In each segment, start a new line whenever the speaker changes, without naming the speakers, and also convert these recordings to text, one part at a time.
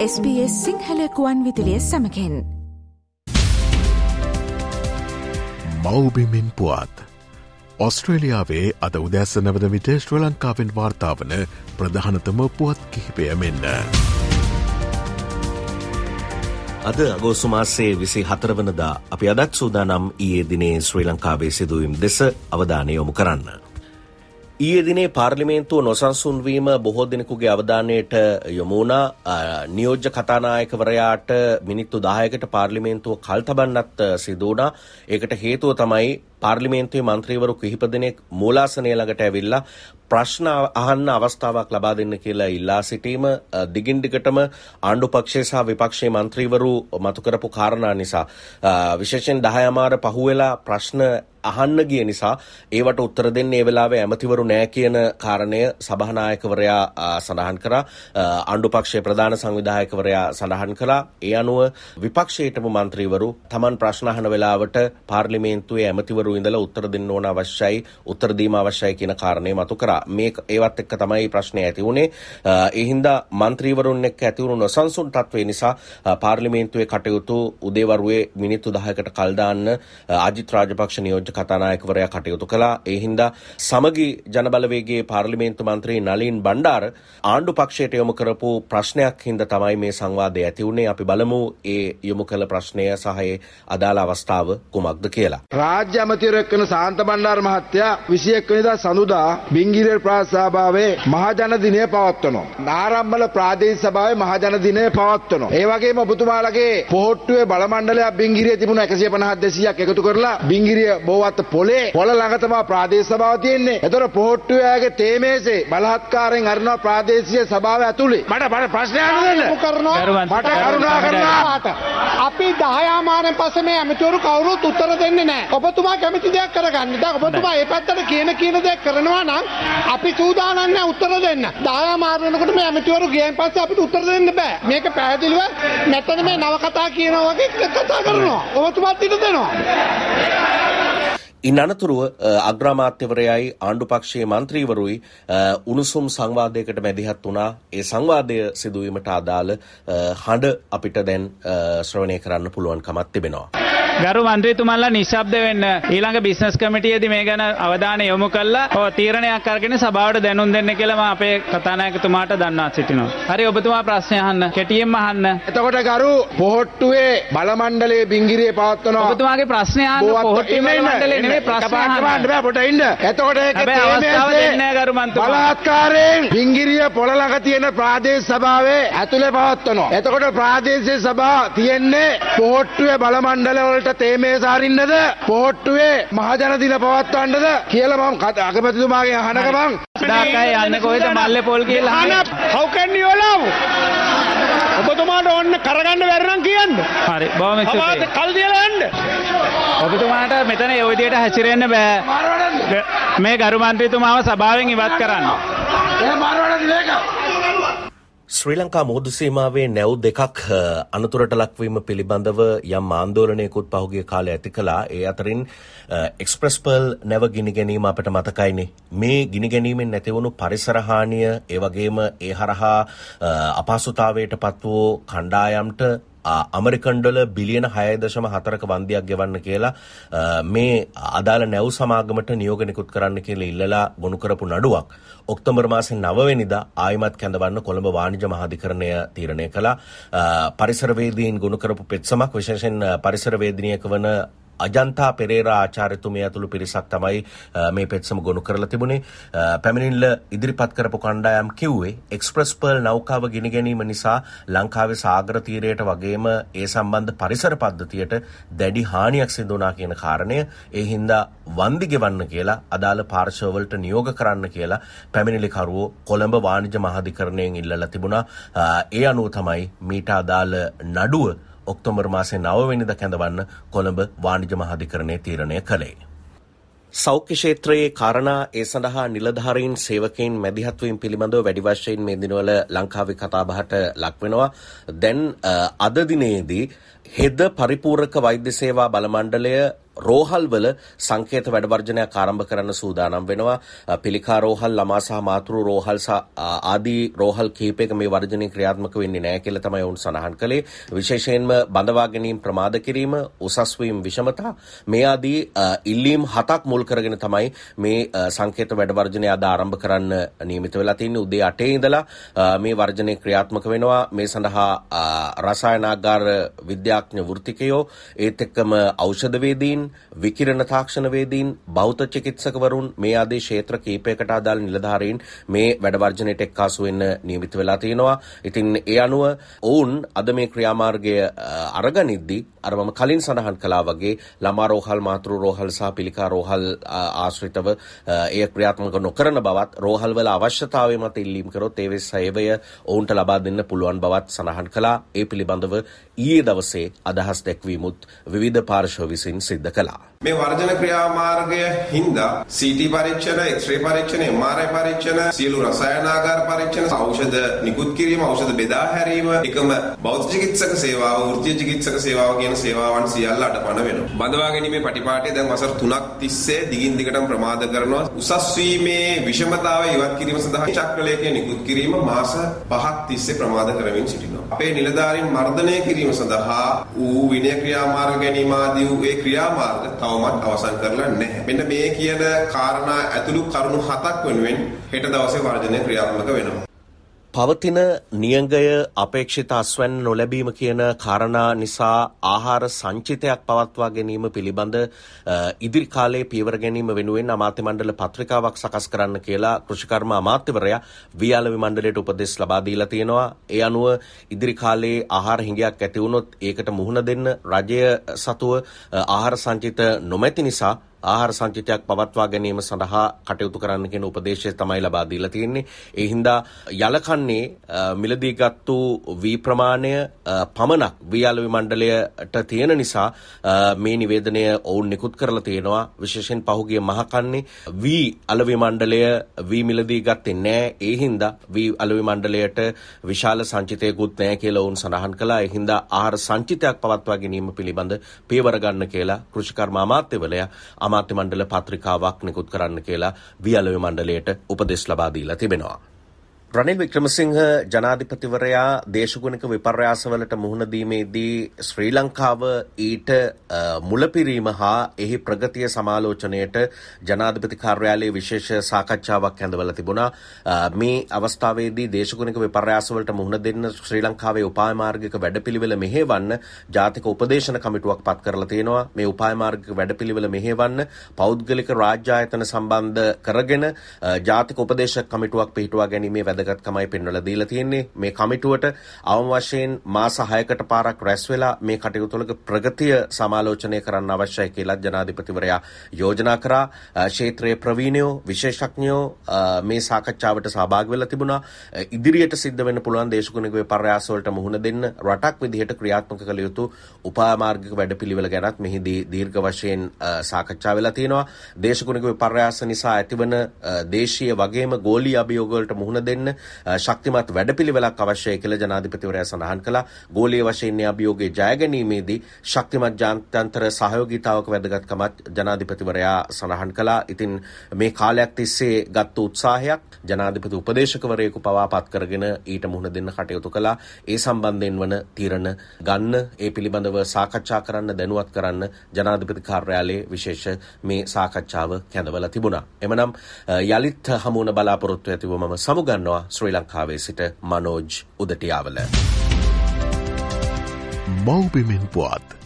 SBS සිංහලකුවන් විදිලිය සමකෙන්
මවබිමින් පුවත් ඔස්ට්‍රේලියාවේ අද උදැස්ස නැවද විට ශ්‍ර ලංකාවෙන් වාර්තාාවන ප්‍රධානතම පුවත් කිහිපය මෙන්න.
අද අගෝසුමාසේ විසි හතරවනදා අපි අදත් සූදානම් ඊයේ දිනේ ශ්‍රී ලංකාවේ සිදුවීම් දෙස අවධානය යොමු කරන්න. ඊයේ දිනේ පාර්ලිමේන්තුව නොසන්සුන්වීම බොහෝ දෙනෙකුගේ අවධානයට යොමුණා නියෝජ්‍ය කතානායකවරයාට මිනිත්තු දායකට පාර්ලිමේන්තුව කල් තබන්නත් සිදුවනා ඒකට හේතුව තමයි පාර්ලිමේන්තුවේ මන්ත්‍රීවරු කිහිප දෙනෙක් මූලාසනය ළඟට ඇවිල්ලා ප්‍රශ්න අහන්න අවස්ථාවක් ලබා දෙන්න කියලා ඉල්ලා සිටීම දිගින් දිගටම ආණ්ඩු පක්ෂය සහ විපක්ෂයේ මන්ත්‍රීවරු මතු කරපු කාරණා නිසා. විශේෂයෙන් 10 අමාර පහුවෙලා ප්‍රශ්න අහන්න ගිය නිසා ඒවට උත්තර දෙන්න ඒ වෙලාවේ ඇමතිවරු නෑ කියන කාරණය සභානායකවරයා සඳහන් කරා. ආණ්ඩු පක්ෂයේ ප්‍රධාන සංවිධායකවරයා සඳහන් කළා ඒ අනුව විපක්ෂයටම මන්ත්‍රීවරු Taman ප්‍රශ්න අහන වෙලාවට පාර්ලිමේන්තුවේ ඇමතිවරු ඉඳලා උත්තර දෙන්න ඕන අවශ්‍යයි උත්තර දීම අවශ්‍යයි කියන කාරණය මතු කරා මේ ඒවත් එක්ක තමයි ප්‍රශ්නේ ඇති වුණේ ඒ හින්දා මන්ත්‍රීවරුන් එක්ක ඇති වුණු නොසන්සුන් තත්ත්වේ නිසා පාර්ලිමේන්තුවේ කටයුතු උදේවරුවේ මිනිත්තු 10කට කල් දාන්න අජිත් රාජපක්ෂ නියෝජ්‍ය රාජ්‍ය කතානායකවරයා කටයුතු කළා. ඒ හින්දා සමගි ජනබලවේගයේ පාර්ලිමේන්තු මන්ත්‍රී නලින් බණ්ඩාර ආණ්ඩු පක්ෂයට යොමු කරපු ප්‍රශ්නයක් හින්දා තමයි මේ සංවාදය ඇති වුණේ. අපි බලමු ඒ යොමු කළ ප්‍රශ්නය සහ ඒ අදාළ අවස්ථාව කුමක්ද කියලා.
රාජ්‍ය අමතිවරයෙක් වන සාන්ත බණ්ඩාර මහත්තයා 21 වෙනිදා සඳුදා බිංගිරේ ප්‍රාසභාවේ මහජන දිනය පවත්වනවා. නාරම්මල ප්‍රාදේශ සභාවේ මහජන දිනය පවත්වනවා. ඒ වගේම ඔබතුමාලගේ පොහොට්ටුවේ බලමණ්ඩලයක් බිංගිරියේ තිබුණ 150 200ක් එකතු කරලා බිංගිරිය බෝ පොවත්ත පොලේ පොළ ළඟ තමයි ප්‍රාදේශ සභාව තියෙන්නේ. ඒතර පොහොට්ටුවෑගේ තේමේසේ බලහත්කාරයෙන් අරිනවා ප්‍රාදේශීය සභාව ඇතුලේ. මට ප්‍රශ්නයක් දෙන්න. මට කරුණා කරලා
අපි 10 මානෙන් පස්සේ මේ ඇමතිවරු කවුරුත් උත්තර දෙන්නේ නැහැ. ඔබතුමා කැමති දෙයක් කරගන්න. දැන් ඔබතුමා මේ පැත්තට කියන කියන දේ කරනවා නම් අපි සූදානම් නැහැ උත්තර දෙන්න. 10 මාර වෙනකොට මේ ඇමතිවරු ගියන් පස්සේ අපිට උත්තර දෙන්න බෑ. මේක පැහැදිලිව මෙතන මේ නව කතා කියනවා වගේ කතා කරනවා. ඔබතුමාත් ඉඩ දෙනවා.
ඉන් අනතුරුව අග්‍රාමාත්‍යවරයයි ආණ්ඩු පක්ෂයේ මන්ත්‍රීවරුයි උණුසුම් සංවාදයකට මැදිහත් වුණා ඒ සංවාදය සිදුවීමට අදාළ හඬ අපිට දැන් ශ්‍රවණය කරන්න පුළුවන්කමක් තිබෙනවා.
ගරු මන්ත්‍රීතුමන්ලා නිශ්ශබ්ද වෙන්න ඊළඟ බිස්නස් කමිටියේදී මේ ගැන අවධානය යොමු කළා ඔව් තීරණයක් අරගෙන සභාවට දැනුම් දෙන්න කියලා මම අපේ කතානායකතුමාට දන්වා සිටිනවා. හරි ඔබතුමා ප්‍රශ්නය අහන්න. කෙටියෙන්ම අහන්න.
එතකොට ගරු පොහොට්ටුවේ බලමණ්ඩලයේ බිංගිරියේ පවත්වනවා.
ඔබතුමාගේ ප්‍රශ්නය අහන්න පොහොට්ටුවේ බලමණ්ඩලයේ නෙමෙයි ප්‍රශ්න අහන්න.
බෑ පොට ඉන්න. එතකොට ඒක
නැහැ ගරු මන්ත්‍රීතුමා.
බලාත්කාරයෙන් බිංගිරිය පොළ ළඟ තියෙන ප්‍රාදේශ සභාවේ ඇතුලේ පවත්වනවා. එතකොට ප්‍රාදේශීය සභාව තියෙන්නේ පොහොට්ටුවේ බලමණ්ඩල වලට තේමේ සාරින්නද? පොහොට්ටුවේ මහජන දින පවත්වන්නද? කියලා මම අගමැතිතුමාගෙන් අහන ගමන්
දාකයි යන්නේ කොහෙද මල්ලේ පොල් කියලා
අහන how can you allow ඔබතුමාට ඕන්න කරගන්න බැරි නම් කියන්න.
හරි බොහොම ස්තුතියි.
කල් තියලා යන්න.
ඔබතුමාට මෙතන ඒ විදිහට හැසිරෙන්න බෑ. මේ ගරු මන්ත්‍රීතුමාව සභාවෙන් ඉවත් කරන්න.
එහෙම මාරවඩ මේක
ශ්‍රී ලංකා මුහුදු සීමාවේ නැව් දෙකක් අනතුරට ලක්වීම පිළිබඳව යම් ආන්දෝලනයකුත් පහුගිය කාලේ ඇති කළා. ඒ අතරින් එක්ස්ප්‍රස් පර්ල් නැව ගිනි ගැනීම අපිට මතකයිනේ. මේ ගිනි ගැනීමෙන් නැතිවුණු පරිසර හානිය, ඒ වගේම ඒ හරහා අපහසුතාවයට පත් වූ කණ්ඩායම්ට අමරිකන්ඩොල බිලියන හය දශම හතරක වන්දයක් ගෙවන්න කියලා මේ අදාළ නැව් සමාගමට නියෝගනිකුත් කරන්න කියලා ඉල්ලලා ගොනු කරපු නඩුවක් ඔක්තොබර් මාසෙන් නවවෙනිදා ආයිමත් කැඳවන්න කොළඹ වාණිජ මහාධිකරණය තීරණය කළා. පරිසරවේදීන් ගොනු කරපු පෙත්සමක් විශේෂයෙන් පරිසරවේදිනියක වන අජන්තා පෙරේරා ආචාර්යතුමිය ඇතුළු පිරිසක් තමයි මේ පෙත්සම ගොනු කරලා තිබුණේ. පැමිණිල්ල ඉදිරිපත් කරපු කණ්ඩායම් කිව්වේ එක්ස්ප්‍රස් පර්ල් නෞකාව ගිනි ගැනීම නිසා ලංකාවේ සාගර තීරයට වගේම ඒ සම්බන්ධ පරිසර පද්ධතියට දැඩි හානියක් සිදු වුණා කියන කාරණය ඒ හින්දා වන්දි ගෙවන්න කියලා අදාළ පාර්ශවවලට නියෝග කරන්න කියලා පැමිණිලිකරුවෝ කොළඹ වාණිජ මහාධිකරණයෙන් ඉල්ලලා තිබුණා. ඒ අනුව තමයි මීට අදාළ නඩුව ඔක්තෝබර් මාසේ නවවෙනිද කැඳවන්න කොළඹ වාණිජ මහාධිකරණය තීරණය කළේ. සෞඛ්‍ය ක්ෂේත්‍රයේ කාරණා ඒ සඳහා නිලධාරීන් සේවකයින් මැදිහත්වීම පිළිබඳව වැඩි වශයෙන් මේ දිනවල ලංකාවේ කතාබහට ලක්වෙනවා. දැන් අද දිනේදී හෙද පරිපූර්ණක වෛද්‍ය සේවා බලමණ්ඩලය රෝහල් වල සංකේත වැඩවර්ජනයක් ආරම්භ කරන්න සූදානම් වෙනවා. පිළිකා රෝහල් ළමා සහ මාතෘ රෝහල් ආදී රෝහල් කිහිපයක මේ වර්ජනය ක්‍රියාත්මක වෙන්නේ නැහැ කියලා තමයි ඔවුන් සඳහන් කළේ. විශේෂයෙන්ම බඳවා ගැනීම ප්‍රමාද කිරීම උසස් වීම විෂමතා මේ ආදී ඉල්ලීම් හතක් මුල් කරගෙන තමයි මේ සංකේත වැඩවර්ජනය අද ආරම්භ කරන්න නියමිත වෙලා තින්නේ. උදේ 8 ඉඳලා මේ වර්ජනය ක්‍රියාත්මක වෙනවා. මේ සඳහා රසායනාගාර විද්‍යාඥ වෘත්තිකයෝ ඒත් එක්කම ඖෂධවේදීන් විකිරණ තාක්ෂණවේදීන් බෞද්ධ චිකිත්සකවරුන් මේ ආදී ක්ෂේත්‍ර කීපයකට අදාළ නිලධාරීන් මේ වැඩවර්ජනයට එක්කාසු වෙන්න නියමිත වෙලා තියෙනවා. ඉතින් ඒ අනුව ඔවුන් අද මේ ක්‍රියාමාර්ගය අරගනිද්දී අර මම කලින් සඳහන් කළා වගේ ළමා රෝහල් මාතෘ රෝහල් සහ පිළිකා රෝහල් ආශ්‍රිතව එය ක්‍රියාත්මක නොකරන බවත් රෝහල් වල අවශ්‍යතාවය මත ඉල්ලීම් කරොත් ඒ සේවය ඔවුන්ට ලබා දෙන්න පුළුවන් බවත් සඳහන් කළා. ඒ පිළිබඳව ඊයේ දවසේ අදහස් දැක්වීමුත් විවිධ පාර්ශ්ව විසින් සිද්ධ කළා.
මේ වර්ජන ක්‍රියාමාර්ගය හින්දා CT පරීක්ෂණ, X-ray පරීක්ෂණ, MRI පරීක්ෂණ, සියලු රසායනාගාර පරීක්ෂණ, ඖෂධ නිකුත් කිරීම, ඖෂධ බෙදා හැරීම, එකම බෞද්ධ චිකිත්සක සේවාව, වෘත්තීය චිකිත්සක සේවාව කියන සේවාවන් සියල්ල අඩපණ වෙනවා. බඳවා ගැනීමේ පටිපාටිය දැන් වසර 3ක් තිස්සේ දිගින් දිගටම ප්‍රමාද කරනවා. උසස් වීමේ විෂමතාවය ඉවත් කිරීම සඳහා චක්‍රලේඛය නිකුත් කිරීම මාස 5ක් තිස්සේ ප්‍රමාද කරමින් සිටිනවා. අපේ නිලධාරීන් මර්ධනය කිරීම සඳහා ඌ විනය ක්‍රියාමාර්ග ගැනීම ආදී වූ ඒ ක්‍රියාමාර්ග තවමත් අවසන් කරලා නැහැ. මෙන්න මේ කියන කාරණා ඇතුළු කරුණු හතක් වෙනුවෙන් හෙට දවසේ වර්ජනය ක්‍රියාත්මක වෙනවා.
පවතින නියඟය අපේක්ෂිත අස්වැන්න නොලැබීම කියන කාරණා නිසා ආහාර සංචිතයක් පවත්වා ගැනීම පිළිබඳ ඉදිරි කාලයේ පියවර ගැනීම වෙනුවෙන් අමාත්‍ය මණ්ඩල පත්‍රිකාවක් සකස් කරන්න කියලා කෘෂිකර්ම අමාත්‍යවරයා වියාලවි මණ්ඩලයට උපදෙස් ලබා දීලා තියෙනවා. ඒ අනුව ඉදිරි කාලයේ ආහාර හිඟයක් ඇති වුණොත් ඒකට මුහුණ දෙන්න රජය සතුව ආහාර සංචිත නොමැති නිසා ආහාර සංචිතයක් පවත්වා ගැනීම සඳහා කටයුතු කරන්න කියන උපදේශය තමයි ලබා දීලා තියෙන්නේ. ඒ හින්දා යලකන්නේ මිලදී ගත්තු වී ප්‍රමාණය පමණක් වී අලෙවි මණ්ඩලයට තියෙන නිසා මේ නිවේදනය ඔවුන් නිකුත් කරලා තියෙනවා. විශේෂයෙන් පහුගිය මහකන්නේ වී අලෙවි මණ්ඩලය වී මිලදී ගත්තේ නැහැ. ඒ හින්දා වී අලෙවි මණ්ඩලයට විශාල සංචිතයකුත් නැහැ කියලා ඔවුන් සඳහන් කළා. ඒ හින්දා ආහාර සංචිතයක් පවත්වා ගැනීම පිළිබඳ පියවර ගන්න කියලා කෘෂිකර්ම අමාත්‍යවලයා අමාත්‍ය මණ්ඩල පත්‍රිකාවක් නිකුත් කරන්න කියලා වියලව මණ්ඩලයට උපදෙස් ලබා දීලා තිබෙනවා. රනිල් වික්‍රමසිංහ ජනාධිපතිවරයා දේශගුණික විපර්යාසවලට මුහුණ දීමේදී ශ්‍රී ලංකාව ඊට මුලපිරීම හා එහි ප්‍රගතිය සමාලෝචනයට ජනාධිපති කාර්යාලයේ විශේෂ සාකච්ඡාවක් ඇඳවලා තිබුණා. මේ අවස්ථාවේදී දේශගුණික විපර්යාසවලට මුහුණ දෙන්න ශ්‍රී ලංකාවේ උපාය මාර්ගික වැඩපිළිවෙල මෙහෙවන්න ජාතික උපදේශන කමිටුවක් පත් කරලා තියෙනවා. මේ උපාය මාර්ගික වැඩපිළිවෙල මෙහෙවන්න පෞද්ගලික රාජ්‍ය ආයතන සම්බන්ධ කරගෙන ජාතික උපදේශක කමිටුවක් පිහිටුවා ගැනීමේ වැදගත්කමයි පෙන්වලා දීලා තියෙන්නේ. මේ කමිටුවට අවම වශයෙන් මාස 6කට පාරක් රැස් වෙලා මේ කටයුතුවලක ප්‍රගතිය සමාලෝචනය කරන්න අවශ්‍යයි කියලා ජනාධිපතිවරයා යෝජනා කරා. ක්ෂේත්‍රයේ ප්‍රවීණයෝ විශේෂඥයෝ මේ සාකච්ඡාවට සහභාගී වෙලා තිබුණා. ඉදිරියට සිද්ධ වෙන්න පුළුවන් දේශගුණික විපර්යාස වලට මුහුණ දෙන්න රටක් විදිහට ක්‍රියාත්මක කළ යුතු උපායමාර්ගික වැඩපිළිවෙල ගැනත් මෙහිදී දීර්ඝ වශයෙන් සාකච්ඡා වෙලා තියෙනවා. දේශගුණික විපර්යාස නිසා ඇතිවන දේශීය වගේම ගෝලීය අභියෝග වලට මුහුණ දෙන්න ශක්තිමත් වැඩපිළිවෙලක් අවශ්‍යයි කියලා ජනාධිපතිවරයා සඳහන් කළා. ගෝලීය වශයෙන් මේ අභියෝගයේ ජය ගැනීමේදී ශක්තිමත් ජාත්‍යන්තර සහයෝගීතාවක වැදගත්කමත් ජනාධිපතිවරයා සඳහන් කළා. ඉතින් මේ කාලයක් තිස්සේ ගත්ත උත්සාහයක් ජනාධිපති උපදේශකවරයෙකු පවා පත් කරගෙන ඊට මුහුණ දෙන්න කටයුතු කළා. ඒ සම්බන්ධයෙන් වන තීරණ ගන්න ඒ පිළිබඳව සාකච්ඡා කරන්න දැනුවත් කරන්න ජනාධිපති කාර්යාලයේ විශේෂ මේ සාකච්ඡාව කැඳවලා තිබුණා. එමනම් යලිත් හමුවන බලාපොරොත්තු ඇතිව මම සමුගන්නවා කරනවා ශ්‍රී ලංකාවේ සිට මනෝජ් උදටියාවල.
මව්බිමෙන් පුවත්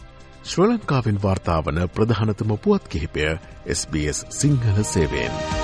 ශ්‍ර ලංකාවෙන් වාර්තාාවන ප්‍රධානතම පුවත් කිහිපය SBS සිංහල සේවෙන්.